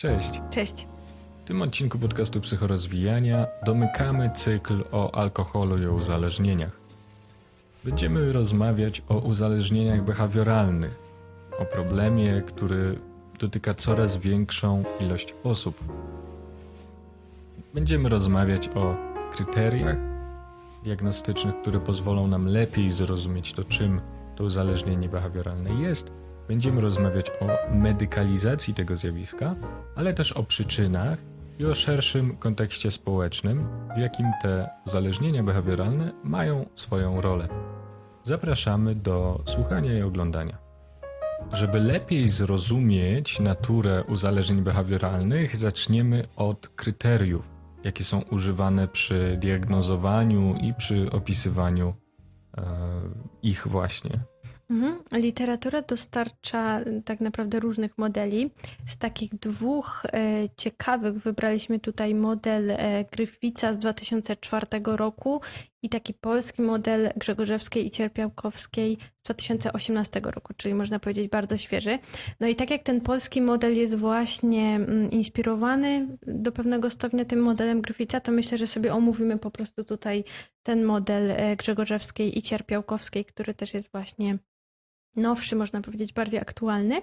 Cześć. Cześć. W tym odcinku podcastu Psychorozwijania domykamy cykl o alkoholu i o uzależnieniach. Będziemy rozmawiać o uzależnieniach behawioralnych, o problemie, który dotyka coraz większą ilość osób. Będziemy rozmawiać o kryteriach diagnostycznych, które pozwolą nam lepiej zrozumieć to, czym to uzależnienie behawioralne jest. Będziemy rozmawiać o medykalizacji tego zjawiska, ale też o przyczynach i o szerszym kontekście społecznym, w jakim te uzależnienia behawioralne mają swoją rolę. Zapraszamy do słuchania i oglądania. Żeby lepiej zrozumieć naturę uzależnień behawioralnych, zaczniemy od kryteriów, jakie są używane przy diagnozowaniu i przy opisywaniu e, ich właśnie. Mhm. Literatura dostarcza tak naprawdę różnych modeli. Z takich dwóch e, ciekawych wybraliśmy tutaj model e, Gryfica z 2004 roku i taki polski model Grzegorzewskiej i Cierpiałkowskiej z 2018 roku, czyli można powiedzieć bardzo świeży. No i tak jak ten polski model jest właśnie mm, inspirowany do pewnego stopnia tym modelem Gryfica, to myślę, że sobie omówimy po prostu tutaj ten model Grzegorzewskiej i Cierpiałkowskiej, który też jest właśnie nowszy, można powiedzieć bardziej aktualny.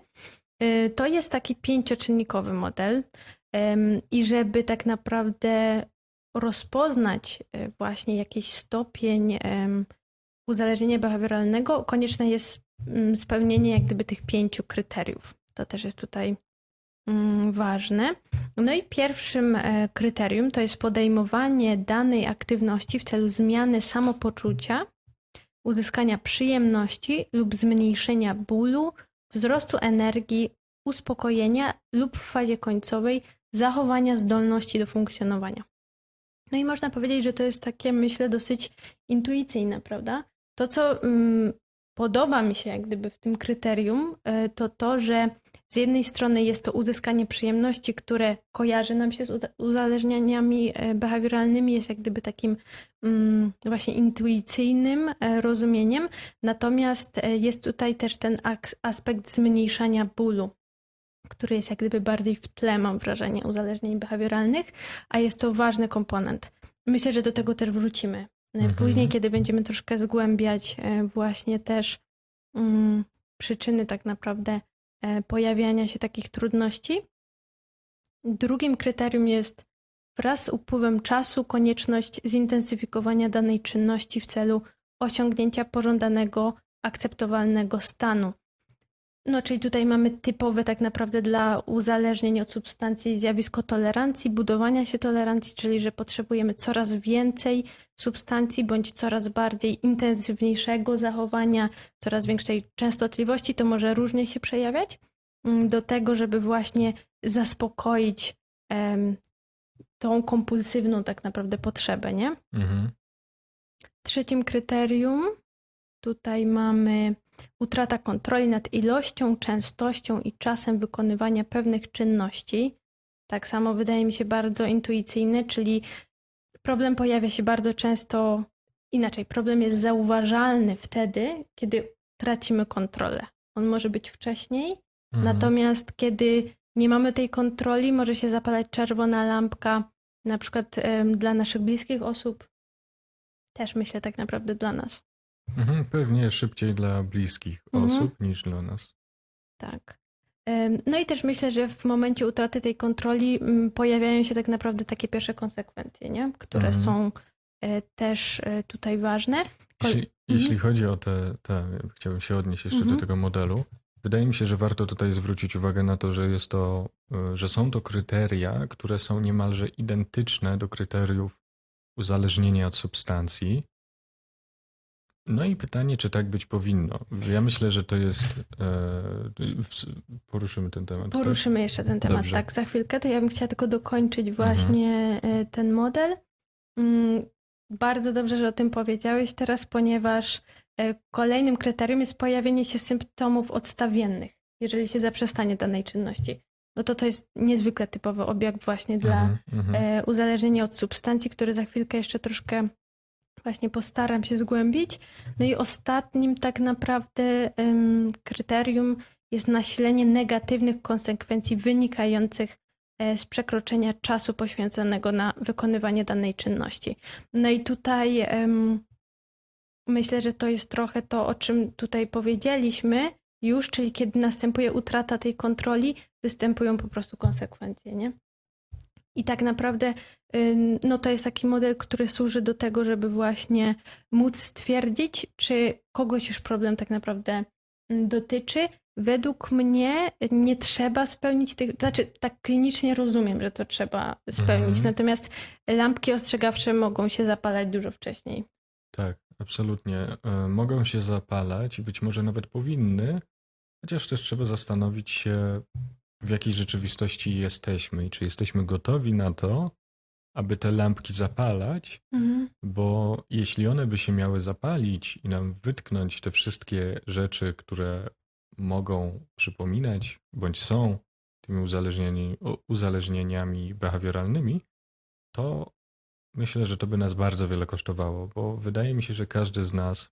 Y, to jest taki pięcioczynnikowy model i żeby tak naprawdę rozpoznać y, właśnie jakiś stopień uzależnienia behawioralnego, konieczne jest mm, spełnienie jak gdyby tych pięciu kryteriów. To też jest tutaj mm, ważne. No i pierwszym e, kryterium to jest podejmowanie danej aktywności w celu zmiany samopoczucia uzyskania przyjemności lub zmniejszenia bólu, wzrostu energii, uspokojenia lub w fazie końcowej zachowania zdolności do funkcjonowania. No i można powiedzieć, że to jest takie, myślę, dosyć intuicyjne, prawda? To, co mm, podoba mi się jak gdyby w tym kryterium, y, to to, że z jednej strony jest to uzyskanie przyjemności, które kojarzy nam się z uzależnieniami e, behawioralnymi, jest jak gdyby takim mm, właśnie intuicyjnym e, rozumieniem, natomiast e, jest tutaj też ten aspekt zmniejszania bólu, który jest jak gdyby bardziej w tle, mam wrażenie, uzależnień behawioralnych, a jest to ważny komponent. Myślę, że do tego też wrócimy. Mhm. Później, kiedy będziemy troszkę zgłębiać właśnie też mm, przyczyny tak naprawdę E, pojawiania się takich trudności. Drugim kryterium jest wraz z upływem czasu konieczność zintensyfikowania danej czynności w celu osiągnięcia pożądanego, akceptowalnego stanu. No, czyli tutaj mamy typowe tak naprawdę dla uzależnień od substancji zjawisko tolerancji, budowania się tolerancji, czyli że potrzebujemy coraz więcej substancji bądź coraz bardziej intensywniejszego zachowania, coraz większej częstotliwości, to może różnie się przejawiać, mm, do tego, żeby właśnie zaspokoić um, tą kompulsywną tak naprawdę potrzebę, nie? Mhm. Trzecim kryterium tutaj mamy utrata kontroli nad ilością, częstością i czasem wykonywania pewnych czynności. Tak samo wydaje mi się bardzo intuicyjny, czyli problem pojawia się bardzo często inaczej. Problem jest zauważalny wtedy, kiedy tracimy kontrolę. On może być wcześniej, mhm. natomiast kiedy nie mamy tej kontroli, może się zapalać czerwona lampka, na przykład dla naszych bliskich osób, też myślę tak naprawdę dla nas. Mhm, pewnie szybciej dla bliskich mhm. osób niż dla nas. Tak. No i też myślę, że w momencie utraty tej kontroli mm, pojawiają się tak naprawdę takie pierwsze konsekwencje, nie? które mhm. są e, też e, tutaj ważne. Jeśli, mhm. jeśli chodzi o te, te, chciałbym się odnieść jeszcze do mhm. tego modelu. Wydaje mi się, że warto tutaj zwrócić uwagę na to, że jest to, e, że są to kryteria, które są niemalże identyczne do kryteriów uzależnienia od substancji. No i pytanie, czy tak być powinno. Ja myślę, że to jest. E, poruszymy ten temat. Tak? Poruszymy tak? jeszcze ten temat, Dobrze. tak, za chwilkę. To ja bym chciała tylko dokończyć właśnie mhm. ten model. Mm, bardzo dobrze, że o tym powiedziałeś teraz, ponieważ e, kolejnym kryterium jest pojawienie się symptomów odstawiennych, jeżeli się zaprzestanie danej czynności. No to to jest niezwykle typowy objaw właśnie dla mhm, uzależnienia od substancji, który za chwilkę jeszcze troszkę właśnie postaram się zgłębić. No i ostatnim tak naprawdę um, kryterium jest nasilenie negatywnych konsekwencji wynikających e, z przekroczenia czasu poświęconego na wykonywanie danej czynności. No i tutaj myślę, że to jest trochę to, o czym tutaj powiedzieliśmy już, czyli kiedy następuje utrata tej kontroli, występują po prostu konsekwencje, nie? I tak naprawdę no to jest taki model, który służy do tego, żeby właśnie móc stwierdzić, czy kogoś już problem tak naprawdę dotyczy. Według mnie nie trzeba spełnić tych, znaczy tak klinicznie rozumiem, że to trzeba spełnić, mhm. natomiast lampki ostrzegawcze mogą się zapalać dużo wcześniej. Tak, absolutnie. E, mogą się zapalać i być może nawet powinny, chociaż też trzeba zastanowić się, w jakiej rzeczywistości jesteśmy i czy jesteśmy gotowi na to, aby te lampki zapalać, mhm. bo jeśli one by się miały zapalić i nam wytknąć te wszystkie rzeczy, które mogą przypominać bądź są tymi uzależnieni, uzależnieniami behawioralnymi, to myślę, że to by nas bardzo wiele kosztowało, bo wydaje mi się, że każdy z nas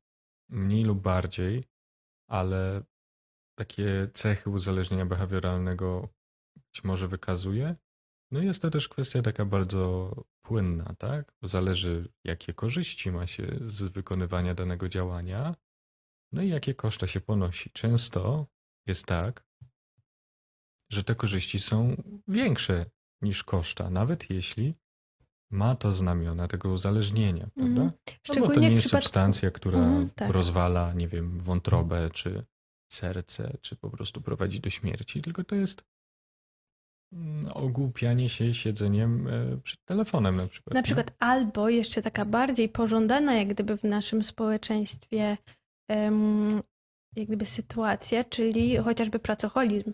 mniej lub bardziej, ale takie cechy uzależnienia behawioralnego być może wykazuje. No jest to też kwestia taka bardzo płynna, tak? Bo zależy, jakie korzyści ma się z wykonywania danego działania, no i jakie koszta się ponosi. Często jest tak, że te korzyści są większe niż koszta, nawet jeśli ma to znamiona tego uzależnienia, prawda? Mm. No bo to nie jest przypadku... substancja, która mm, tak. rozwala, nie wiem, wątrobę czy serce, czy po prostu prowadzi do śmierci, tylko to jest mm, ogłupianie się siedzeniem e, przed telefonem na przykład. Na przykład albo jeszcze taka bardziej pożądana jak gdyby w naszym społeczeństwie jak gdyby sytuacja, czyli chociażby pracoholizm.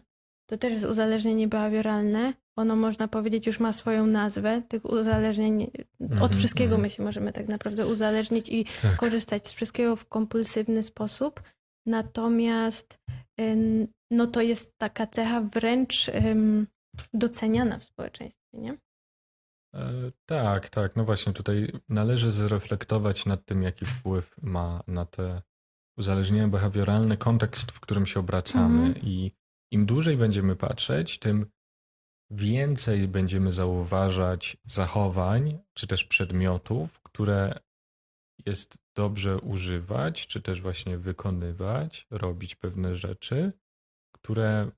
To też jest uzależnienie behawioralne. Ono można powiedzieć już ma swoją nazwę. Tych uzależnień mm od wszystkiego mm. my się możemy tak naprawdę uzależnić i tak. korzystać z wszystkiego w kompulsywny sposób. Natomiast no to jest taka cecha wręcz doceniana w społeczeństwie, nie? E, tak, tak. No właśnie, tutaj należy zreflektować nad tym, jaki wpływ ma na te uzależnienia behawioralne kontekst, w którym się obracamy. Mhm. I im dłużej będziemy patrzeć, tym więcej będziemy zauważać zachowań czy też przedmiotów, które jest dobrze używać, czy też właśnie wykonywać, robić pewne rzeczy, które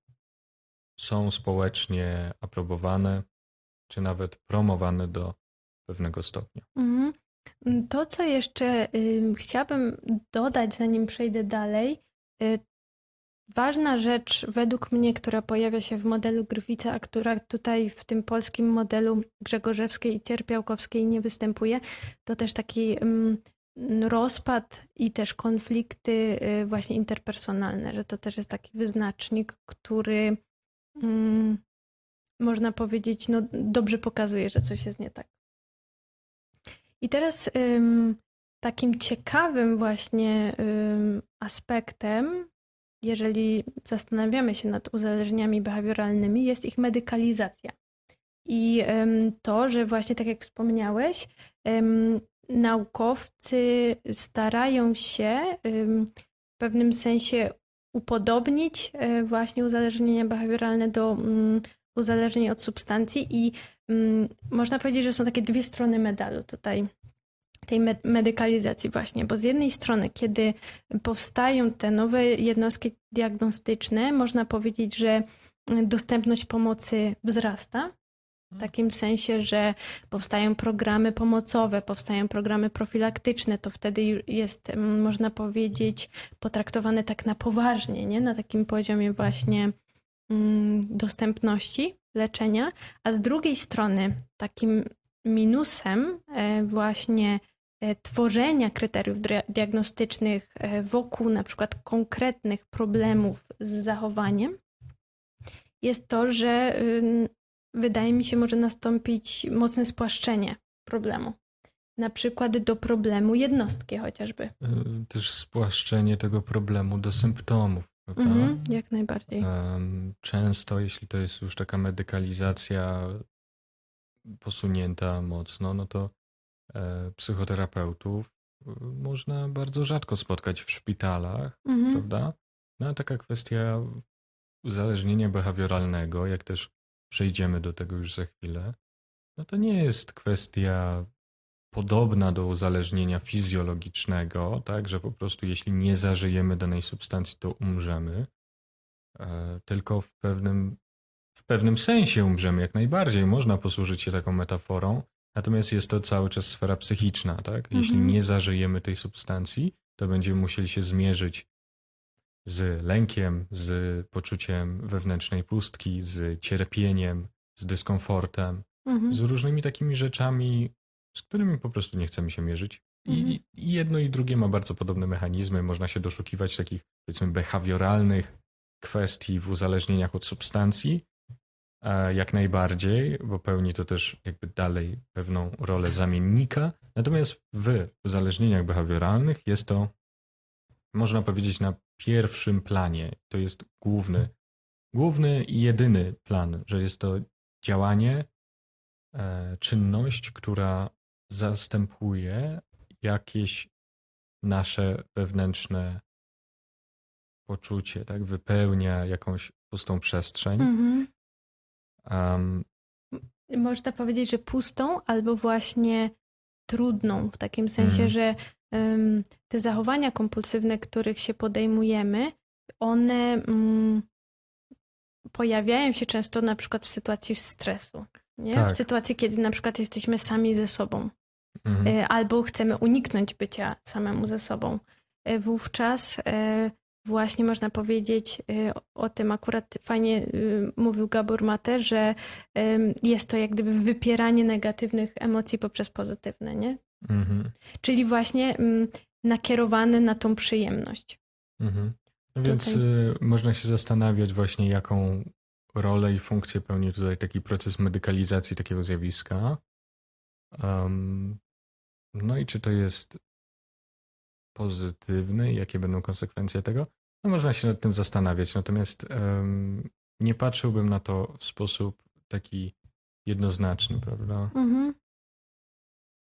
są społecznie aprobowane, czy nawet promowane do pewnego stopnia. Mhm. To, co jeszcze y, chciałabym dodać, zanim przejdę dalej, y, ważna rzecz według mnie, która pojawia się w modelu Gryfica, a która tutaj w tym polskim modelu Grzegorzewskiej i Cierpiałkowskiej nie występuje, to też taki rozpad i też konflikty y, właśnie interpersonalne, że to też jest taki wyznacznik, który mm, można powiedzieć, no dobrze pokazuje, że coś jest nie tak. I teraz ym, takim ciekawym właśnie ym, aspektem, jeżeli zastanawiamy się nad uzależnieniami behawioralnymi, jest ich medykalizacja. I ym, to, że właśnie tak jak wspomniałeś, naukowcy starają się w pewnym sensie upodobnić e, właśnie uzależnienia behawioralne do mm, uzależnień od substancji i mm, można powiedzieć, że są takie dwie strony medalu tutaj tej medykalizacji właśnie, bo z jednej strony, kiedy powstają te nowe jednostki diagnostyczne, można powiedzieć, że dostępność pomocy wzrasta, w takim sensie, że powstają programy pomocowe, powstają programy profilaktyczne, to wtedy jest, można powiedzieć, potraktowane tak na poważnie, nie? na takim poziomie właśnie mm, dostępności leczenia, a z drugiej strony takim minusem e, właśnie e, tworzenia kryteriów diagnostycznych e, wokół na przykład konkretnych problemów z zachowaniem jest to, że wydaje mi się, może nastąpić mocne spłaszczenie problemu. Na przykład do problemu jednostki chociażby. E, też spłaszczenie tego problemu do symptomów. Mhm, jak najbardziej. Często, jeśli to jest już taka medykalizacja posunięta mocno, no to e, psychoterapeutów e, można bardzo rzadko spotkać w szpitalach, mhm. prawda? No a taka kwestia uzależnienia behawioralnego, jak też przejdziemy do tego już za chwilę, no to nie jest kwestia podobna do uzależnienia fizjologicznego, tak, że po prostu jeśli nie zażyjemy danej substancji, to umrzemy, e, tylko w pewnym, w pewnym sensie umrzemy jak najbardziej. Można posłużyć się taką metaforą, natomiast jest to cały czas sfera psychiczna, tak? Jeśli Mhm. nie zażyjemy tej substancji, to będziemy musieli się zmierzyć z lękiem, z poczuciem wewnętrznej pustki, z cierpieniem, z dyskomfortem, Mhm. z różnymi takimi rzeczami, z którymi po prostu nie chcemy się mierzyć. Mhm. I, I jedno i drugie ma bardzo podobne mechanizmy. Można się doszukiwać takich, powiedzmy, behawioralnych kwestii w uzależnieniach od substancji, e, jak najbardziej, bo pełni to też jakby dalej pewną rolę zamiennika. Natomiast w uzależnieniach behawioralnych jest to, można powiedzieć, na pierwszym planie. To jest główny, główny i jedyny plan, że jest to działanie, e, czynność, która zastępuje jakieś nasze wewnętrzne poczucie, tak? Wypełnia jakąś pustą przestrzeń. Mhm. Um, Można powiedzieć, że pustą albo właśnie trudną, w takim sensie, Mhm. że te zachowania kompulsywne, których się podejmujemy, one mm, pojawiają się często na przykład w sytuacji stresu. Nie? Tak. W sytuacji, kiedy na przykład jesteśmy sami ze sobą. mhm. e, albo chcemy uniknąć bycia samemu ze sobą. E, Wówczas e, właśnie można powiedzieć e, o- tym akurat fajnie y, mówił Gabor Mate, że jest to jak gdyby wypieranie negatywnych emocji poprzez pozytywne, nie? Mhm. Czyli właśnie nakierowane na tą przyjemność. Mhm. No więc Tutaj. y, można się zastanawiać właśnie, jaką rolę i funkcję pełni tutaj taki proces medykalizacji takiego zjawiska. Em, no i czy to jest pozytywne i jakie będą konsekwencje tego? No można się nad tym zastanawiać, natomiast em, nie patrzyłbym na to w sposób taki jednoznaczny, prawda? Mhm.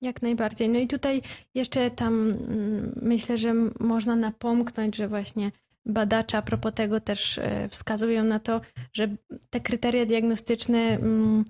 Jak najbardziej. No i tutaj jeszcze tam mm, myślę, że można napomknąć, że właśnie badacze a propos tego też e, wskazują na to, że te kryteria diagnostyczne mm,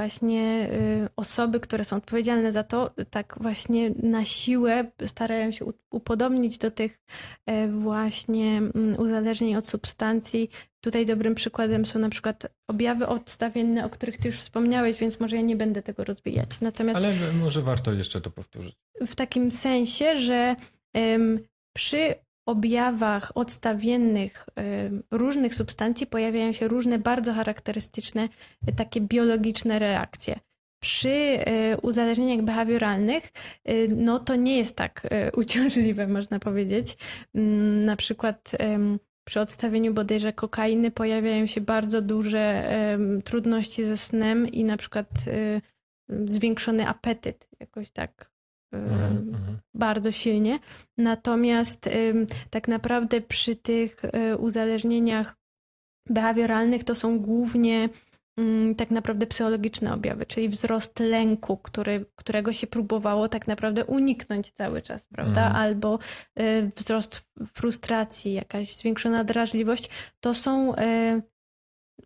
właśnie y, osoby, które są odpowiedzialne za to, tak właśnie na siłę starają się upodobnić do tych e, właśnie mm, uzależnień od substancji. Tutaj dobrym przykładem są na przykład objawy odstawienne, o których ty już wspomniałeś, więc może ja nie będę tego rozwijać. Natomiast Ale może warto jeszcze to powtórzyć. w takim sensie, że przy objawach odstawiennych em, różnych substancji pojawiają się różne bardzo charakterystyczne e, takie biologiczne reakcje. Przy e, uzależnieniach behawioralnych, no to nie jest tak uciążliwe, można powiedzieć. Mm, Na przykład przy odstawieniu bodajże kokainy pojawiają się bardzo duże trudności ze snem i na przykład zwiększony apetyt, jakoś tak Mhm, mhm. bardzo silnie. Natomiast tak naprawdę przy tych y, uzależnieniach behawioralnych to są głównie ym, tak naprawdę psychologiczne objawy, czyli wzrost lęku, który, którego się próbowało tak naprawdę uniknąć cały czas, prawda? Mhm. Albo y, wzrost frustracji, jakaś zwiększona drażliwość. To są y,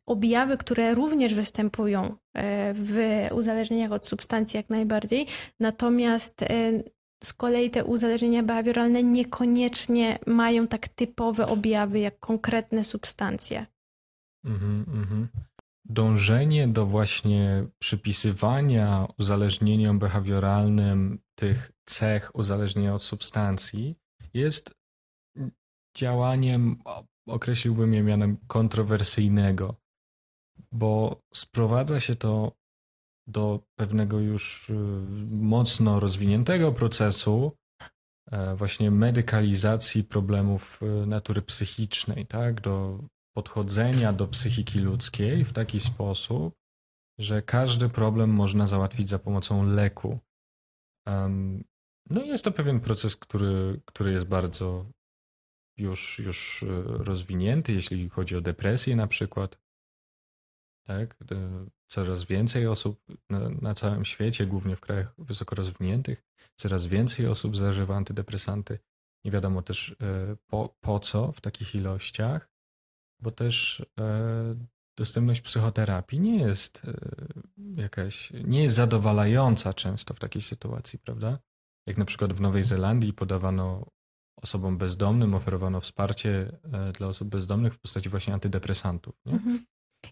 objawy, które również występują y, w uzależnieniach od substancji jak najbardziej. Natomiast y, z kolei te uzależnienia behawioralne niekoniecznie mają tak typowe objawy jak konkretne substancje. Mhm, mhm. Dążenie do właśnie przypisywania uzależnieniom behawioralnym tych cech uzależnienia od substancji jest działaniem, określiłbym je mianem kontrowersyjnego, bo sprowadza się to do pewnego już y, mocno rozwiniętego procesu e, właśnie medykalizacji problemów y, natury psychicznej, tak? Do podchodzenia do psychiki ludzkiej w taki sposób, że każdy problem można załatwić za pomocą leku. No i jest to pewien proces, który, który jest bardzo już, już y, rozwinięty, jeśli chodzi o depresję na przykład. Tak? E, Coraz więcej osób na, na całym świecie, głównie w krajach wysoko rozwiniętych, coraz więcej osób zażywa antydepresanty. Nie wiadomo też e, po, po co w takich ilościach, bo też e, dostępność psychoterapii nie jest jakaś, nie jest zadowalająca często w takiej sytuacji, prawda? Jak na przykład w Nowej Zelandii podawano osobom bezdomnym, oferowano wsparcie dla osób bezdomnych w postaci właśnie antydepresantów. Nie? Mhm.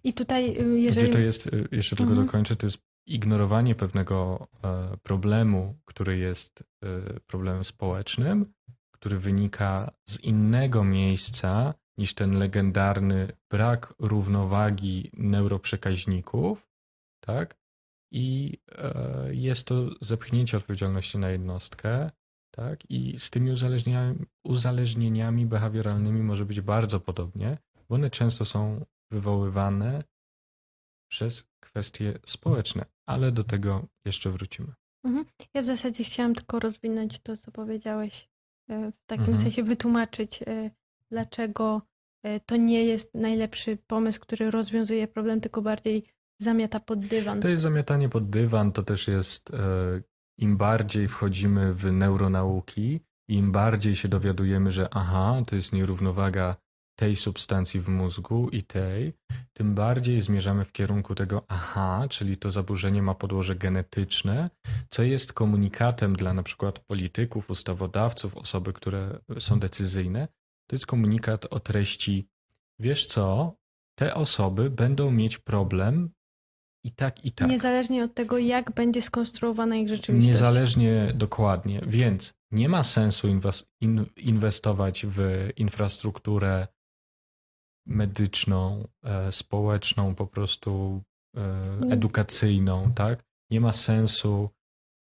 I tutaj, y, jeżeli. Gdzie to jest, y, jeszcze tylko Mhm. dokończę, to jest ignorowanie pewnego e, problemu, który jest e, problemem społecznym, który wynika z innego miejsca niż ten legendarny brak równowagi neuroprzekaźników, tak? I e, jest to zepchnięcie odpowiedzialności na jednostkę, tak? I z tymi uzależnieniami, uzależnieniami behawioralnymi może być bardzo podobnie, bo one często są wywoływane przez kwestie społeczne, ale do tego jeszcze wrócimy. Mhm. Ja w zasadzie chciałam tylko rozwinąć to, co powiedziałeś, e, w takim Mhm. sensie wytłumaczyć, e, dlaczego e, to nie jest najlepszy pomysł, który rozwiązuje problem, tylko bardziej zamiata pod dywan. To jest zamiatanie pod dywan, to też jest im bardziej wchodzimy w neuronauki, im bardziej się dowiadujemy, że aha, to jest nierównowaga tej substancji w mózgu i tej, tym bardziej zmierzamy w kierunku tego aha, czyli to zaburzenie ma podłoże genetyczne, co jest komunikatem dla na przykład polityków, ustawodawców, osoby, które są decyzyjne. To jest komunikat o treści, wiesz co, te osoby będą mieć problem i tak, i tak. Niezależnie od tego, jak będzie skonstruowana ich rzeczywistość. Niezależnie dokładnie, więc nie ma sensu inwes- in- inwestować w infrastrukturę medyczną, e, społeczną, po prostu e, edukacyjną, tak? Nie ma sensu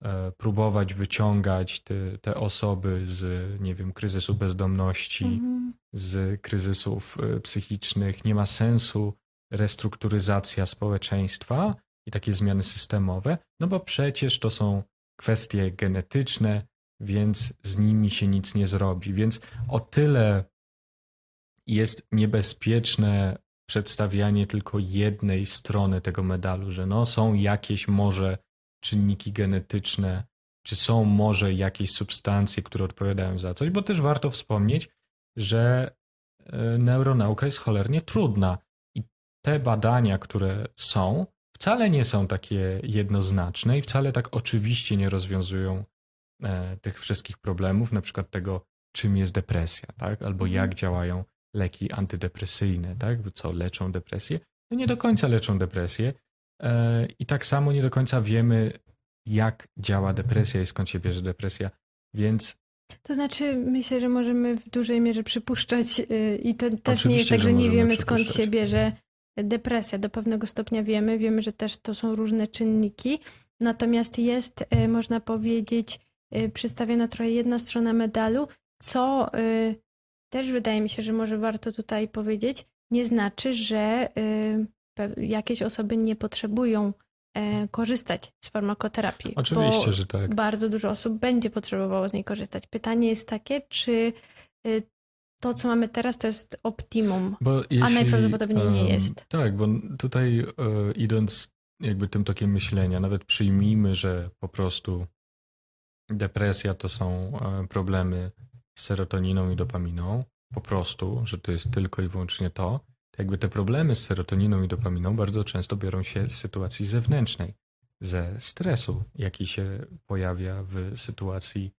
e, próbować wyciągać te, te osoby z, nie wiem, kryzysu bezdomności, Mhm. z kryzysów psychicznych. Nie ma sensu restrukturyzacja społeczeństwa i takie zmiany systemowe, no bo przecież to są kwestie genetyczne, więc z nimi się nic nie zrobi. Więc o tyle jest niebezpieczne przedstawianie tylko jednej strony tego medalu, że no są jakieś może czynniki genetyczne, czy są może jakieś substancje, które odpowiadają za coś, bo też warto wspomnieć, że e, neuronauka jest cholernie trudna i te badania, które są, wcale nie są takie jednoznaczne i wcale tak oczywiście nie rozwiązują e, tych wszystkich problemów, na przykład tego, czym jest depresja, tak? Albo Mhm. jak działają leki antydepresyjne, tak? Co leczą depresję? No nie do końca leczą depresję e, i tak samo nie do końca wiemy, jak działa depresja i skąd się bierze depresja, więc To znaczy, myślę, że możemy w dużej mierze przypuszczać y, i to też nie jest tak, że że nie wiemy skąd się bierze depresja. Do pewnego stopnia wiemy, wiemy, że też to są różne czynniki, natomiast jest, y, można powiedzieć, y, przedstawiona trochę jedna strona medalu, co też wydaje mi się, że może warto tutaj powiedzieć, nie znaczy, że y, jakieś osoby nie potrzebują e, korzystać z farmakoterapii. oczywiście, że tak. bardzo dużo osób będzie potrzebowało z niej korzystać. Pytanie jest takie, czy y, to, co mamy teraz, to jest optimum. Jeśli, najprawdopodobniej nie jest. Tak, bo tutaj e, idąc jakby tym tokiem myślenia, nawet przyjmijmy, że po prostu depresja to są e, problemy z serotoniną i dopaminą, po prostu, że to jest tylko i wyłącznie to, to jakby te problemy z serotoniną i dopaminą bardzo często biorą się z sytuacji zewnętrznej, ze stresu, jaki się pojawia w sytuacji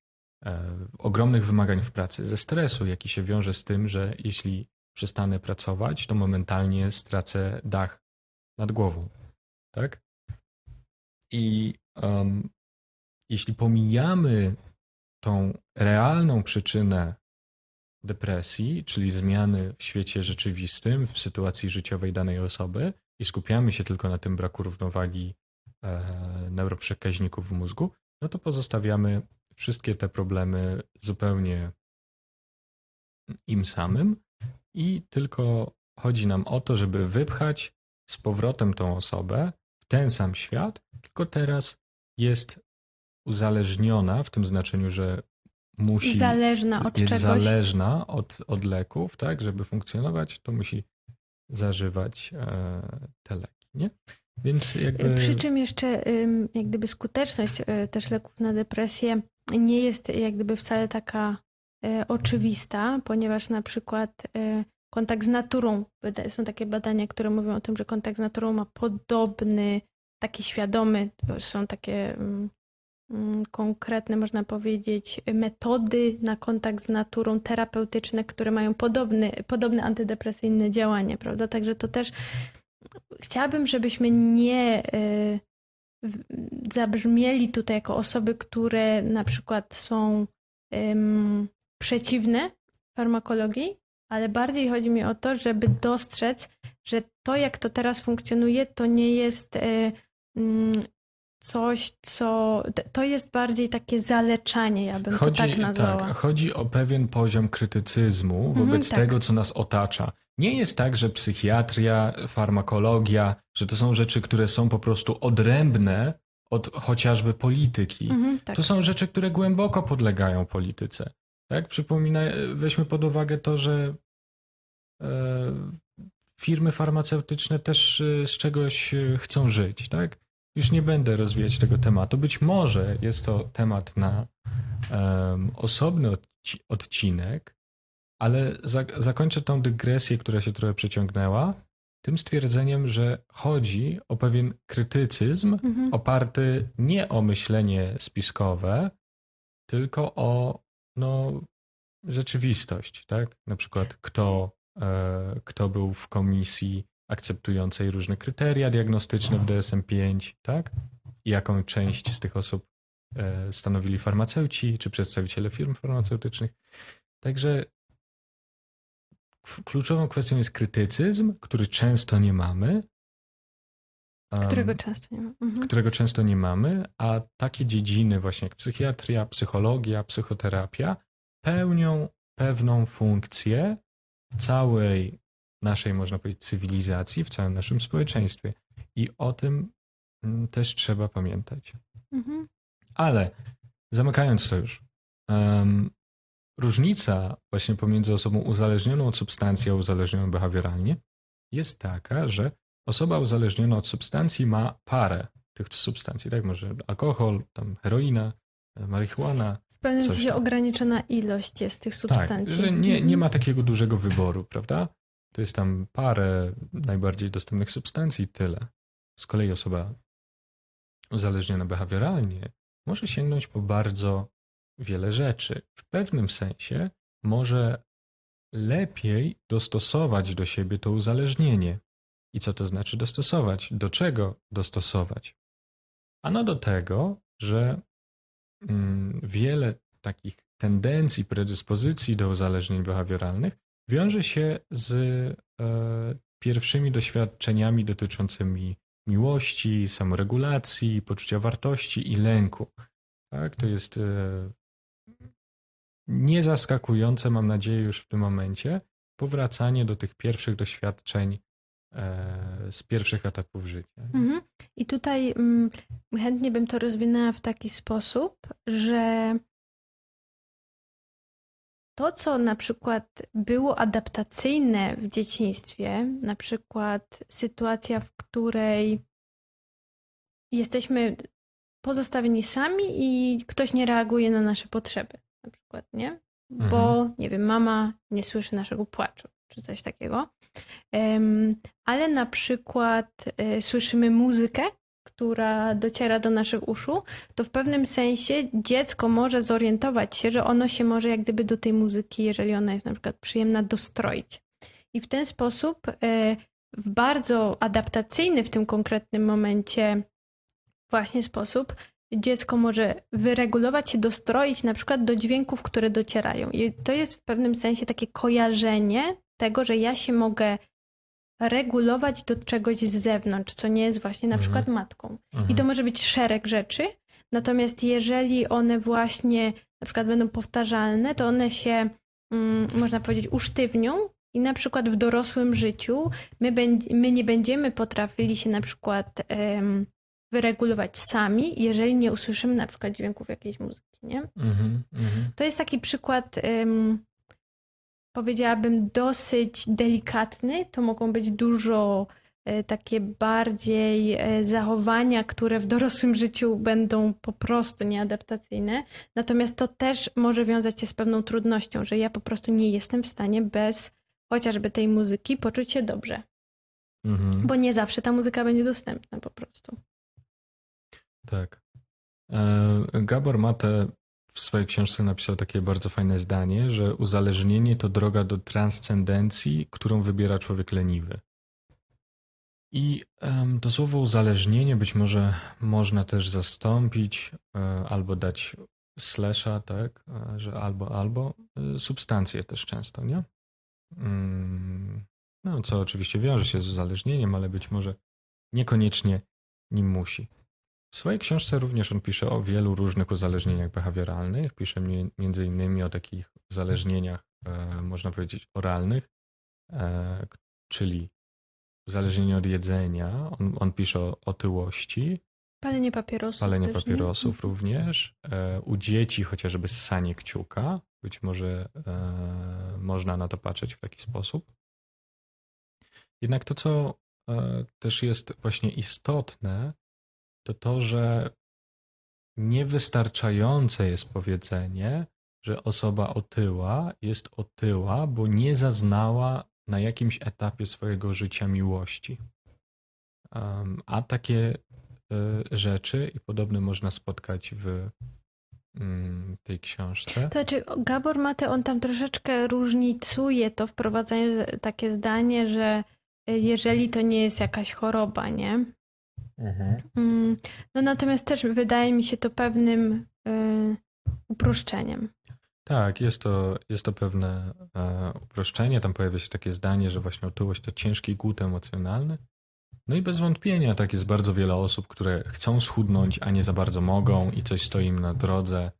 e, ogromnych wymagań w pracy, ze stresu, jaki się wiąże z tym, że jeśli przestanę pracować, to momentalnie stracę dach nad głową. Tak? I em, jeśli pomijamy tą realną przyczynę depresji, czyli zmiany w świecie rzeczywistym, w sytuacji życiowej danej osoby i skupiamy się tylko na tym braku równowagi e, neuroprzekaźników w mózgu, no to pozostawiamy wszystkie te problemy zupełnie im samym i tylko chodzi nam o to, żeby wypchać z powrotem tą osobę w ten sam świat, tylko teraz jest uzależniona w tym znaczeniu, że musi Zależna od jest czegoś. zależna od, od leków, tak, żeby funkcjonować, to musi zażywać e, te leki, nie? Więc jakby... Przy czym jeszcze jak gdyby skuteczność y, też leków na depresję nie jest jak gdyby wcale taka oczywista, ponieważ na przykład kontakt z naturą. Są takie badania, które mówią o tym, że kontakt z naturą ma podobny, taki świadomy, są takie mm, konkretne, można powiedzieć, metody na kontakt z naturą terapeutyczne, które mają podobny, podobne antydepresyjne działanie, prawda? Także to też chciałabym, żebyśmy nie y, zabrzmieli tutaj jako osoby, które na przykład są przeciwne farmakologii, ale bardziej chodzi mi o to, żeby dostrzec, że to, jak to teraz funkcjonuje, to nie jest y, coś, co. To jest bardziej takie zaleczanie, ja bym chodzi, to tak nazwała. Tak, chodzi o pewien poziom krytycyzmu mhm, wobec tak. tego, co nas otacza. Nie jest tak, że psychiatria, farmakologia, że to są rzeczy, które są po prostu odrębne od chociażby polityki. Mhm, tak. To są rzeczy, które głęboko podlegają polityce. Tak? Przypomina, weźmy pod uwagę to, że e, firmy farmaceutyczne też e, z czegoś e, chcą żyć. Tak? Już nie będę rozwijać tego tematu. Być może jest to temat na um, osobny odcinek, ale za, zakończę tą dygresję, która się trochę przeciągnęła, tym stwierdzeniem, że chodzi o pewien krytycyzm mhm. oparty nie o myślenie spiskowe, tylko o no, rzeczywistość, tak? Na przykład kto, e, kto był w komisji akceptującej różne kryteria diagnostyczne w DSM-5, tak? I jaką część z tych osób e, stanowili farmaceuci czy przedstawiciele firm farmaceutycznych. Także kluczową kwestią jest krytycyzm, który często nie mamy. Którego często nie mamy. Mhm. Którego często nie mamy, a takie dziedziny właśnie jak psychiatria, psychologia, psychoterapia pełnią pewną funkcję w całej naszej, można powiedzieć, cywilizacji, w całym naszym społeczeństwie. I o tym mm, też trzeba pamiętać. Mhm. Ale zamykając to już, um, różnica właśnie pomiędzy osobą uzależnioną od substancji a uzależnioną behawioralnie jest taka, że osoba uzależniona od substancji ma parę tych substancji, tak? Może alkohol, tam heroina, marihuana. W pewnym sensie ograniczona ilość jest tych substancji. Tak, że nie, nie mhm. ma takiego dużego wyboru, prawda? To jest tam parę najbardziej dostępnych substancji, tyle. Z kolei osoba uzależniona behawioralnie może sięgnąć po bardzo wiele rzeczy. W pewnym sensie może lepiej dostosować do siebie to uzależnienie. I co to znaczy dostosować? Do czego dostosować? Ano do tego, że mm, wiele takich tendencji, predyspozycji do uzależnień behawioralnych wiąże się z e, pierwszymi doświadczeniami dotyczącymi miłości, samoregulacji, poczucia wartości i lęku. Tak, to jest e, niezaskakujące, mam nadzieję, już w tym momencie, powracanie do tych pierwszych doświadczeń e, z pierwszych etapów życia. Mhm. I tutaj mm, chętnie bym to rozwinęła w taki sposób, że to, co na przykład było adaptacyjne w dzieciństwie, na przykład sytuacja, w której jesteśmy pozostawieni sami i ktoś nie reaguje na nasze potrzeby, na przykład, nie? Bo, mhm. nie wiem, mama nie słyszy naszego płaczu, czy coś takiego. Ale na przykład y, słyszymy muzykę, która dociera do naszych uszu, to w pewnym sensie dziecko może zorientować się, że ono się może jak gdyby do tej muzyki, jeżeli ona jest na przykład przyjemna, dostroić. I w ten sposób, e, w bardzo adaptacyjny w tym konkretnym momencie właśnie sposób, dziecko może wyregulować się, dostroić na przykład do dźwięków, które docierają. I to jest w pewnym sensie takie kojarzenie tego, że ja się mogę regulować do czegoś z zewnątrz, co nie jest właśnie na mhm. przykład matką. Mhm. I to może być szereg rzeczy, natomiast jeżeli one właśnie na przykład będą powtarzalne, to one się, mm, można powiedzieć, usztywnią i na przykład w dorosłym życiu my, my nie będziemy potrafili się na przykład um, wyregulować sami, jeżeli nie usłyszymy na przykład dźwięków jakiejś muzyki, nie? Mhm, mhm. to jest taki przykład um, powiedziałabym, dosyć delikatny. To mogą być dużo e, takie bardziej e, zachowania, które w dorosłym życiu będą po prostu nieadaptacyjne. Natomiast to też może wiązać się z pewną trudnością, że ja po prostu nie jestem w stanie bez chociażby tej muzyki, poczuć się dobrze. Mhm. Bo nie zawsze ta muzyka będzie dostępna po prostu. Tak. E, Gabor Mate w swojej książce napisał takie bardzo fajne zdanie, że uzależnienie to droga do transcendencji, którą wybiera człowiek leniwy. I to słowo uzależnienie być może można też zastąpić e, albo dać slasha, tak, e, że albo, albo e, substancje też często, nie? Mm, no, co oczywiście wiąże się z uzależnieniem, ale być może niekoniecznie nim musi. W swojej książce również on pisze o wielu różnych uzależnieniach behawioralnych. Pisze między innymi o takich uzależnieniach, e, można powiedzieć, oralnych, e, czyli uzależnienie od jedzenia. On, on pisze o otyłości. Palenie papierosów. Palenie też, papierosów nie? Mhm. również. E, u dzieci chociażby ssanie kciuka. Być może można na to patrzeć w taki sposób. Jednak to, co też jest właśnie istotne, to to, że niewystarczające jest powiedzenie, że osoba otyła jest otyła, bo nie zaznała na jakimś etapie swojego życia miłości. A takie y, rzeczy i podobne można spotkać w mm, tej książce. To znaczy, Gabor Mate, on tam troszeczkę różnicuje to, wprowadzając takie zdanie, że y, jeżeli to nie jest jakaś choroba, nie? Mhm. Mm, no natomiast też wydaje mi się to pewnym y, uproszczeniem. Tak, jest to, jest to pewne e, uproszczenie. Tam pojawia się takie zdanie, że właśnie otyłość to ciężki głód emocjonalny. No i bez wątpienia tak jest bardzo wiele osób, które chcą schudnąć, a nie za bardzo mogą i coś stoi im na drodze.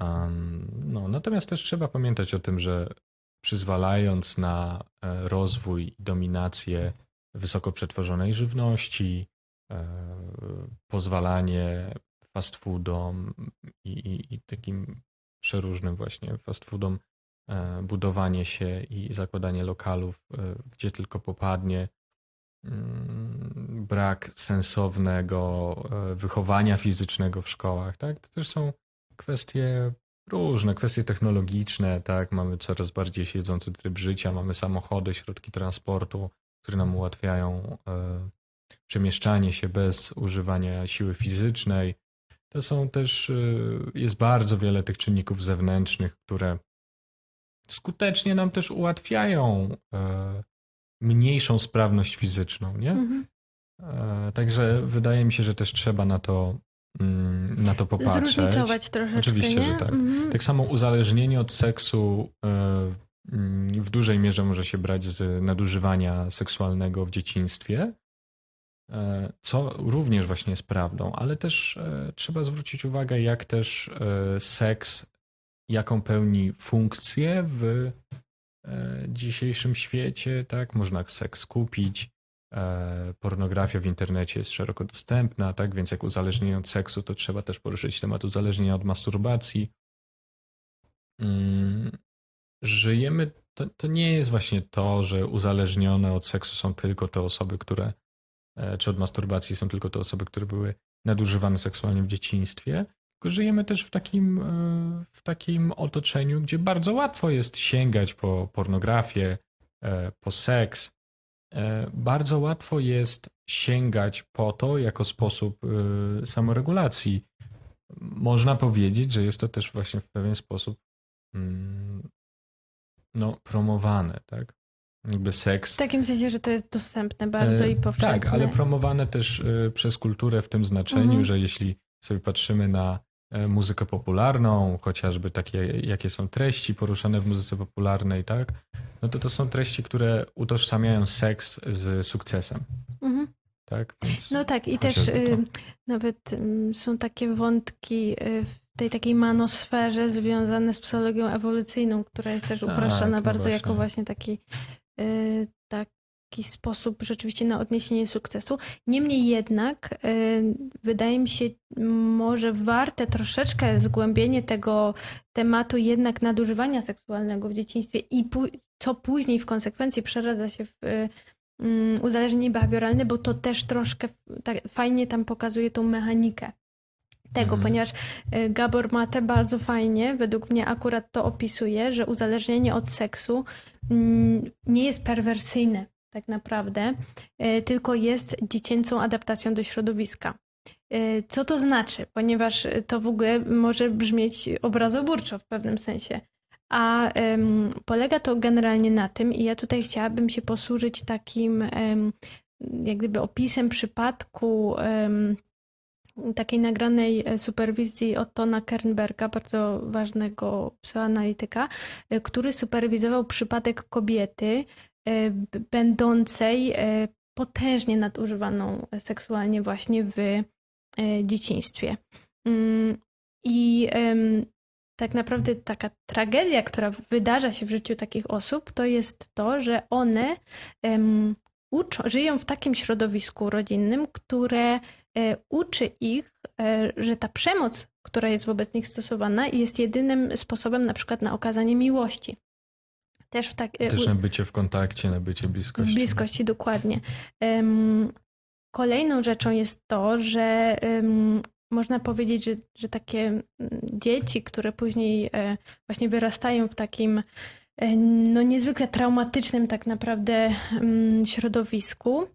Um, no, natomiast też trzeba pamiętać o tym, że przyzwalając na e, rozwój i dominację wysoko przetworzonej żywności, pozwalanie fast foodom i, i, i takim przeróżnym właśnie fast foodom, e, budowanie się i zakładanie lokalów, e, gdzie tylko popadnie, mm, brak sensownego e, wychowania fizycznego w szkołach, tak? To też są kwestie różne, kwestie technologiczne, tak? Mamy coraz bardziej siedzący tryb życia, mamy samochody, środki transportu, które nam ułatwiają przemieszczanie się bez używania siły fizycznej. To są też, y, jest bardzo wiele tych czynników zewnętrznych, które skutecznie nam też ułatwiają e, mniejszą sprawność fizyczną, nie? Mhm. E, także wydaje mi się, że też trzeba na to, mm, na to popatrzeć. Zróżnicować troszeczkę, Oczywiście, nie? że tak. Mhm. Tak samo uzależnienie od seksu e, mm, w dużej mierze może się brać z nadużywania seksualnego w dzieciństwie, co również właśnie jest prawdą, ale też e, trzeba zwrócić uwagę, jak też e, seks, jaką pełni funkcję w dzisiejszym świecie, tak? Można seks kupić, pornografia w internecie jest szeroko dostępna, tak? Więc jak uzależnienie od seksu, to trzeba też poruszyć temat uzależnienia od masturbacji. Mm, żyjemy, to, to nie jest właśnie to, że uzależnione od seksu są tylko te osoby, które E, czy od masturbacji są tylko te osoby, które były nadużywane seksualnie w dzieciństwie. Tylko żyjemy też w takim, e, w takim otoczeniu, gdzie bardzo łatwo jest sięgać po pornografię, e, po seks. Bardzo łatwo jest sięgać po to jako sposób samoregulacji. Można powiedzieć, że jest to też właśnie w pewien sposób mm, no, promowane, tak? Jakby seks. W takim sensie, że to jest dostępne bardzo i powszechne. Tak, ale promowane też e, przez kulturę w tym znaczeniu, mhm. że jeśli sobie patrzymy na e, muzykę popularną, chociażby takie, jakie są treści poruszane w muzyce popularnej, tak? No to to są treści, które utożsamiają seks z sukcesem. Mhm. Tak? No tak, i też y, nawet y, są takie wątki y, w tej takiej manosferze związane z psychologią ewolucyjną, która jest też tak, upraszczana no bardzo właśnie. jako właśnie taki taki sposób rzeczywiście na odniesienie sukcesu. Niemniej jednak y, wydaje mi się może warte troszeczkę zgłębienie tego tematu jednak nadużywania seksualnego w dzieciństwie i co później w konsekwencji przeradza się w y, mm, uzależnienie behawioralne, bo to też troszkę tak fajnie tam pokazuje tą mechanikę tego, mhm. ponieważ y, Gabor Mate bardzo fajnie, według mnie akurat to opisuje, że uzależnienie od seksu nie jest perwersyjne tak naprawdę, y, tylko jest dziecięcą adaptacją do środowiska. Y, co to znaczy? Ponieważ to w ogóle może brzmieć obrazoburczo w pewnym sensie. A um, polega to generalnie na tym, i ja tutaj chciałabym się posłużyć takim um, jak gdyby opisem przypadku um, takiej nagranej e, superwizji Ottona Kernberga, bardzo ważnego psychoanalityka, e, który superwizował przypadek kobiety e, będącej potężnie nadużywaną seksualnie właśnie w dzieciństwie. Mm, I tak naprawdę taka tragedia, która wydarza się w życiu takich osób, to jest to, że one uczą, żyją w takim środowisku rodzinnym, które uczy ich, e, że ta przemoc, która jest wobec nich stosowana, jest jedynym sposobem na przykład na okazanie miłości. Też, w tak, e, Też na bycie w kontakcie, na bycie bliskości. Bliskości, dokładnie. Kolejną rzeczą jest to, że można powiedzieć, że, że takie dzieci, które później właśnie wyrastają w takim E, no niezwykle traumatycznym tak naprawdę środowisku.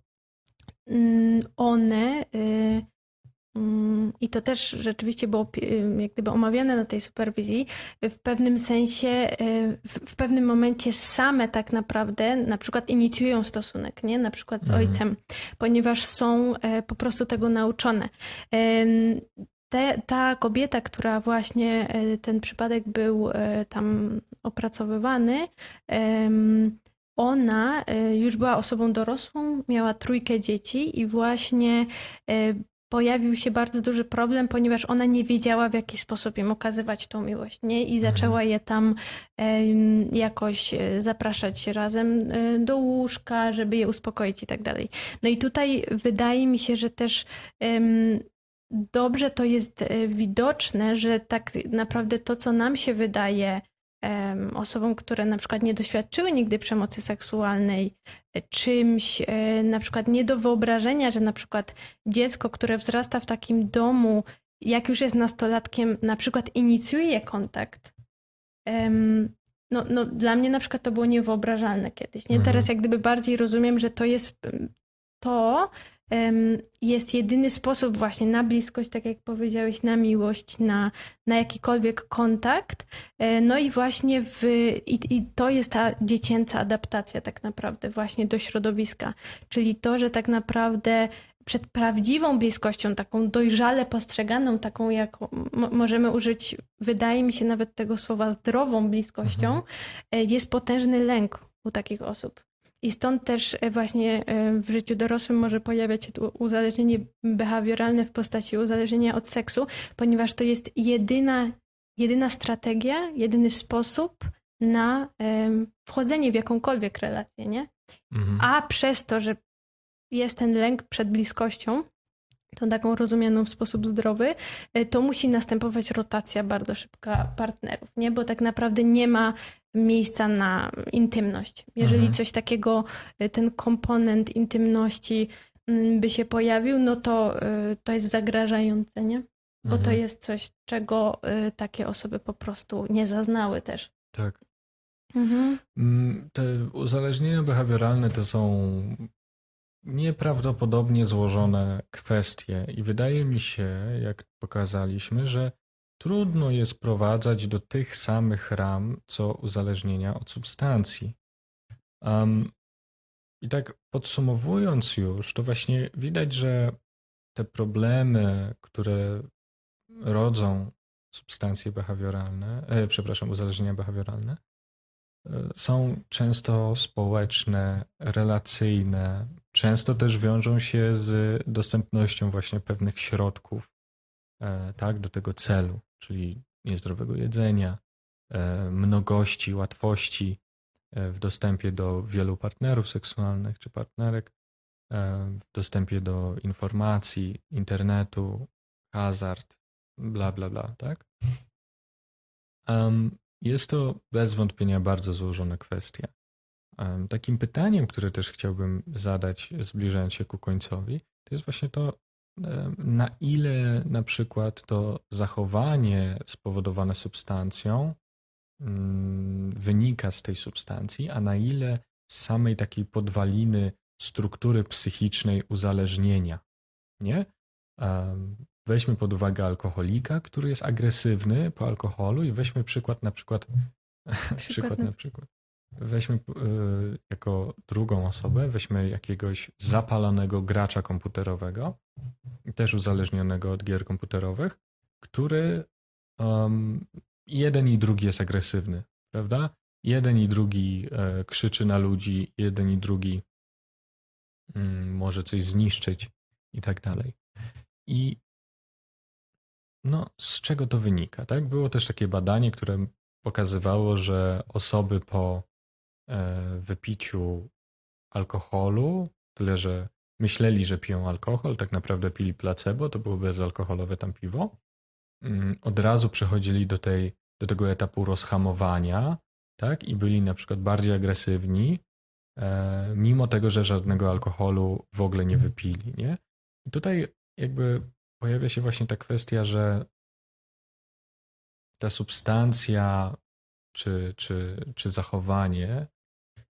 Mm, one y, mm, i to też rzeczywiście było y, jak gdyby omawiane na tej superwizji, w pewnym sensie, y, w, pewnym momencie same tak naprawdę na przykład inicjują stosunek, nie? Na przykład z mhm. ojcem, ponieważ są e, po prostu tego nauczone te, ta kobieta, która właśnie e, ten przypadek był e, tam opracowywany, ona e, już była osobą dorosłą, miała trójkę dzieci i właśnie pojawił się bardzo duży problem, ponieważ ona nie wiedziała, w jaki sposób im okazywać tą miłość, nie? I mhm. zaczęła je tam jakoś zapraszać razem do łóżka, żeby je uspokoić i tak dalej. No i tutaj wydaje mi się, że też dobrze to jest e, widoczne, że tak naprawdę to, co nam się wydaje osobom, które na przykład nie doświadczyły nigdy przemocy seksualnej, e, czymś e, na przykład nie do wyobrażenia, że na przykład dziecko, które wzrasta w takim domu, jak już jest nastolatkiem, na przykład inicjuje kontakt. No, no, dla mnie na przykład to było niewyobrażalne kiedyś. Nie? Teraz mhm. jak gdyby bardziej rozumiem, że to jest to, jest jedyny sposób właśnie na bliskość, tak jak powiedziałeś, na miłość, na, na jakikolwiek kontakt. E, no i właśnie w, i, i to jest ta dziecięca adaptacja tak naprawdę właśnie do środowiska. Czyli to, że tak naprawdę przed prawdziwą bliskością, taką dojrzale postrzeganą, taką jak możemy użyć, wydaje mi się nawet tego słowa zdrową bliskością, mhm. E, jest potężny lęk u takich osób. I stąd też e, właśnie e, w życiu dorosłym może pojawiać się uzależnienie behawioralne w postaci uzależnienia od seksu, ponieważ to jest jedyna, jedyna strategia, jedyny sposób na wchodzenie w jakąkolwiek relację, nie? Mhm. A przez to, że jest ten lęk przed bliskością, tą taką rozumianą w sposób zdrowy, e, to musi następować rotacja bardzo szybka partnerów, nie? Bo tak naprawdę nie ma miejsca na intymność. Jeżeli mhm. coś takiego, e, ten komponent intymności mm, by się pojawił, no to e, to jest zagrażające, nie? Bo mhm. to jest coś, czego takie osoby po prostu nie zaznały też. Tak. Mhm. Mm, te uzależnienia behawioralne to są nieprawdopodobnie złożone kwestie i wydaje mi się, jak pokazaliśmy, że trudno je sprowadzać do tych samych ram, co uzależnienia od substancji. Um, I tak podsumowując już, to właśnie widać, że te problemy, które rodzą substancje behawioralne, e, przepraszam, uzależnienia behawioralne, e, są często społeczne, relacyjne, często też wiążą się z dostępnością właśnie pewnych środków e, tak, do tego celu, czyli niezdrowego jedzenia, e, mnogości, łatwości e, w dostępie do wielu partnerów seksualnych czy partnerek, w dostępie do informacji, internetu, hazard, bla, bla, bla, tak? Jest to bez wątpienia bardzo złożona kwestia. Takim pytaniem, które też chciałbym zadać, zbliżając się ku końcowi, to jest właśnie to, na ile na przykład to zachowanie spowodowane substancją mm, wynika z tej substancji, a na ile z samej takiej podwaliny struktury psychicznej uzależnienia. Nie? Weźmy pod uwagę alkoholika, który jest agresywny po alkoholu i weźmy przykład na przykład, przykład na przykład. Weźmy y, jako drugą osobę, weźmy jakiegoś zapalonego gracza komputerowego, też uzależnionego od gier komputerowych, który um, jeden i drugi jest agresywny, prawda? Jeden i drugi e, krzyczy na ludzi, jeden i drugi mm, może coś zniszczyć i tak dalej. I no, z czego to wynika? Tak? Było też takie badanie, które pokazywało, że osoby po e, wypiciu alkoholu, tyle że myśleli, że piją alkohol, tak naprawdę pili placebo, to było bezalkoholowe tam piwo, mm, od razu przechodzili do, tej, do tego etapu rozhamowania, tak? I byli na przykład bardziej agresywni, e, mimo tego, że żadnego alkoholu w ogóle nie wypili, nie? I tutaj jakby pojawia się właśnie ta kwestia, że ta substancja czy, czy, czy zachowanie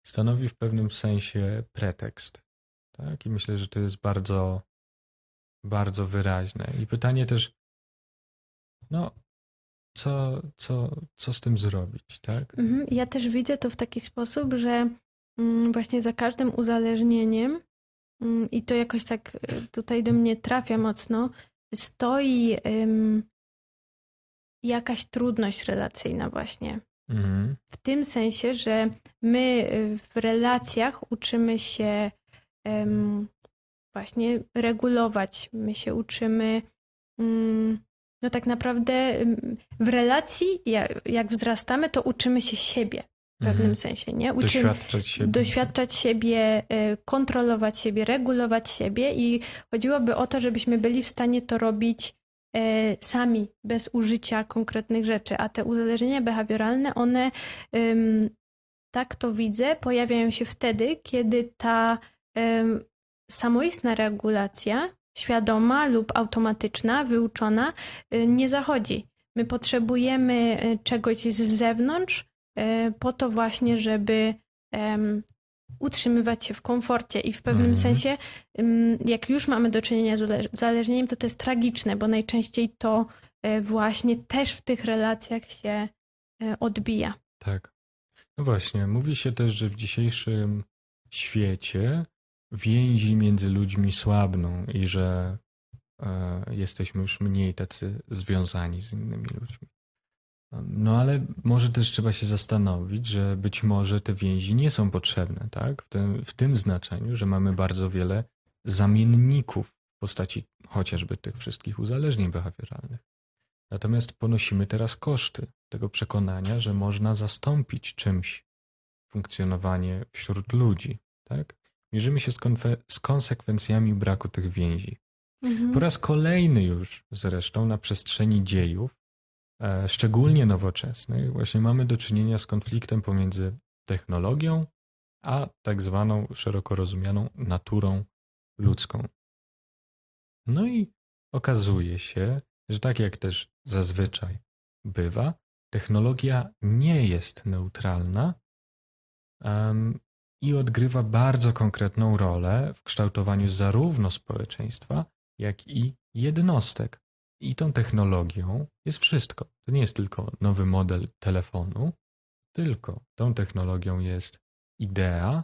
stanowi w pewnym sensie pretekst. Tak? I myślę, że to jest bardzo, bardzo wyraźne. I pytanie też, no, co, co, co z tym zrobić, tak? Mhm. Ja też widzę to w taki sposób, że mm, właśnie za każdym uzależnieniem, mm, i to jakoś tak y, tutaj do mnie trafia mocno, stoi jakaś trudność relacyjna właśnie. Mhm. W tym sensie, że my w relacjach uczymy się um, właśnie regulować, my się uczymy um, no tak naprawdę w relacji, jak, wzrastamy, to uczymy się siebie w pewnym mhm. sensie, nie? Uczymy doświadczać siebie. Doświadczać siebie, y, kontrolować siebie, regulować siebie i chodziłoby o to, żebyśmy byli w stanie to robić y, sami, bez użycia konkretnych rzeczy, a te uzależnienia behawioralne, one, tak to widzę, pojawiają się wtedy, kiedy ta samoistna regulacja świadoma lub automatyczna, wyuczona, y, nie zachodzi. My potrzebujemy y, czegoś z zewnątrz po to właśnie, żeby utrzymywać się w komforcie i w pewnym mm. sensie, jak już mamy do czynienia z uzależnieniem, to to jest tragiczne, bo najczęściej to właśnie też w tych relacjach się odbija. Tak. No właśnie, mówi się też, że w dzisiejszym świecie więzi między ludźmi słabną i że e, jesteśmy już mniej tacy związani z innymi ludźmi. No ale może też trzeba się zastanowić, że być może te więzi nie są potrzebne, tak? W tym, w tym znaczeniu, że mamy bardzo wiele zamienników w postaci chociażby tych wszystkich uzależnień behawioralnych. Natomiast ponosimy teraz koszty tego przekonania, że można zastąpić czymś funkcjonowanie wśród ludzi, tak? mierzymy się z, z konsekwencjami braku tych więzi. Mhm. Po raz kolejny już zresztą na przestrzeni dziejów, szczególnie nowoczesnych, właśnie mamy do czynienia z konfliktem pomiędzy technologią a tak zwaną szeroko rozumianą naturą ludzką. No i okazuje się, że tak jak też zazwyczaj bywa, technologia nie jest neutralna um, i odgrywa bardzo konkretną rolę w kształtowaniu zarówno społeczeństwa, jak i jednostek. I tą technologią jest wszystko. To nie jest tylko nowy model telefonu, tylko tą technologią jest idea,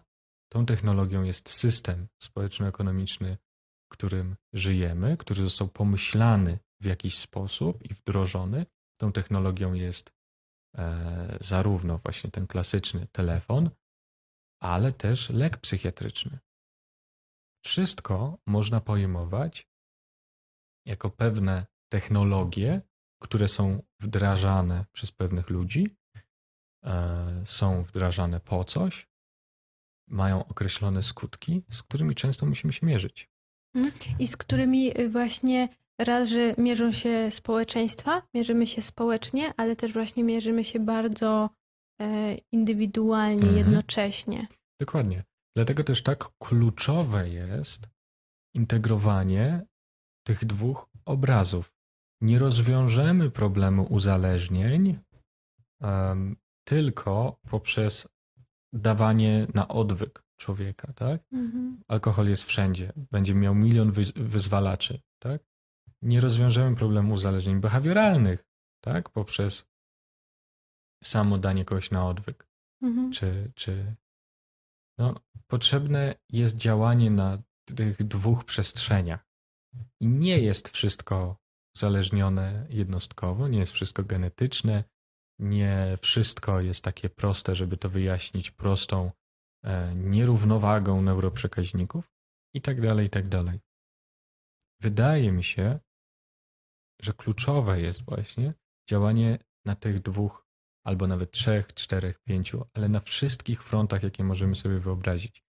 tą technologią jest system społeczno-ekonomiczny, w którym żyjemy, który został pomyślany w jakiś sposób i wdrożony. Tą technologią jest e, zarówno właśnie ten klasyczny telefon, ale też lek psychiatryczny. Wszystko można pojmować jako pewne technologie, które są wdrażane przez pewnych ludzi, e, są wdrażane po coś, mają określone skutki, z którymi często musimy się mierzyć. Mhm. I z którymi y, właśnie raz, że mierzą się społeczeństwa, mierzymy się społecznie, ale też właśnie mierzymy się bardzo E, indywidualnie, mhm. jednocześnie. Dokładnie. Dlatego też tak kluczowe jest integrowanie tych dwóch obrazów. Nie rozwiążemy problemu uzależnień um, tylko poprzez dawanie na odwyk człowieka, tak? Mhm. Alkohol jest wszędzie, będzie miał milion wyzwalaczy, tak? Nie rozwiążemy problemu uzależnień behawioralnych, tak? Poprzez samo danie kogoś na odwyk. Mhm. Czy, czy no, potrzebne jest działanie na tych dwóch przestrzeniach. I nie jest wszystko uzależnione jednostkowo, nie jest wszystko genetyczne, nie wszystko jest takie proste, żeby to wyjaśnić prostą e, nierównowagą neuroprzekaźników i tak dalej, i tak dalej. Wydaje mi się, że kluczowe jest właśnie działanie na tych dwóch, albo nawet trzech, czterech, pięciu, ale na wszystkich frontach, jakie możemy sobie wyobrazić.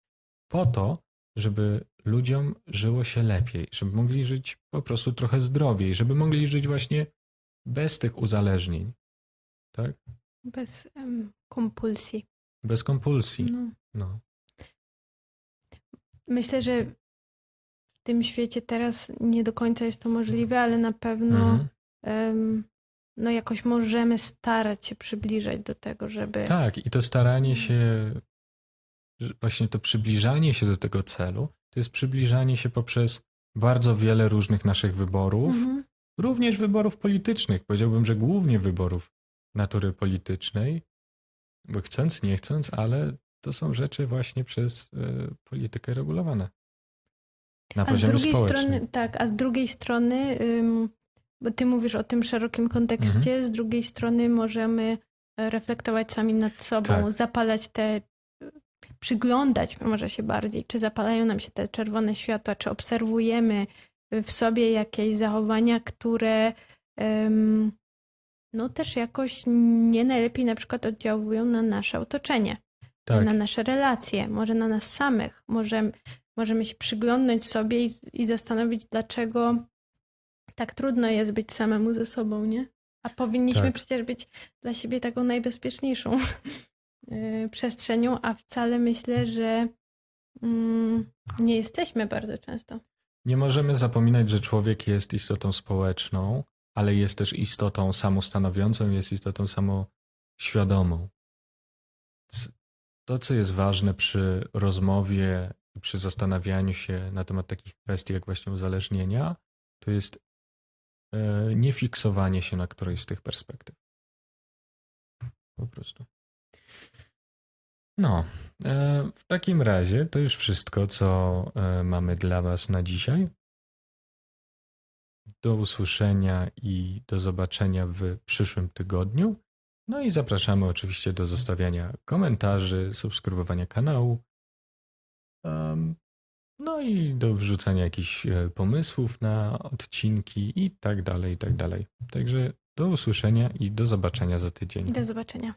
Po to, żeby ludziom żyło się lepiej, żeby mogli żyć po prostu trochę zdrowiej, żeby mogli żyć właśnie bez tych uzależnień. Tak? Bez um, kompulsji. Bez kompulsji. No. no. Myślę, że w tym świecie teraz nie do końca jest to możliwe, ale na pewno mhm. um, no jakoś możemy starać się przybliżać do tego, żeby. Tak, i to staranie się właśnie to przybliżanie się do tego celu, to jest przybliżanie się poprzez bardzo wiele różnych naszych wyborów, mhm. również wyborów politycznych. Powiedziałbym, że głównie wyborów natury politycznej, bo chcąc, nie chcąc, ale to są rzeczy właśnie przez y, politykę regulowane. Na a poziomie z drugiej społecznym. strony, tak, a z drugiej strony, ym, bo ty mówisz o tym szerokim kontekście, mhm. z drugiej strony możemy e, reflektować sami nad sobą, tak. zapalać te przyglądać może się bardziej, czy zapalają nam się te czerwone światła, czy obserwujemy w sobie jakieś zachowania, które no też jakoś nie najlepiej na przykład oddziałują na nasze otoczenie, tak. na nasze relacje, może na nas samych. Możemy, możemy się przyglądnąć sobie i, i zastanowić, dlaczego tak trudno jest być samemu ze sobą, nie? A powinniśmy tak. przecież być dla siebie taką najbezpieczniejszą przestrzenią, a wcale myślę, że mm, nie jesteśmy bardzo często. Nie możemy zapominać, że człowiek jest istotą społeczną, ale jest też istotą samostanowiącą, jest istotą samoświadomą. To, co jest ważne przy rozmowie, przy zastanawianiu się na temat takich kwestii jak właśnie uzależnienia, to jest e, nie fiksowanie się na którejś z tych perspektyw. Po prostu. No, e, w takim razie to już wszystko, co e, mamy dla Was na dzisiaj. Do usłyszenia i do zobaczenia w przyszłym tygodniu. No i zapraszamy oczywiście do zostawiania komentarzy, subskrybowania kanału. No i do wrzucania jakichś e, pomysłów na odcinki i tak dalej, i tak dalej. Także do usłyszenia i do zobaczenia za tydzień. Do zobaczenia.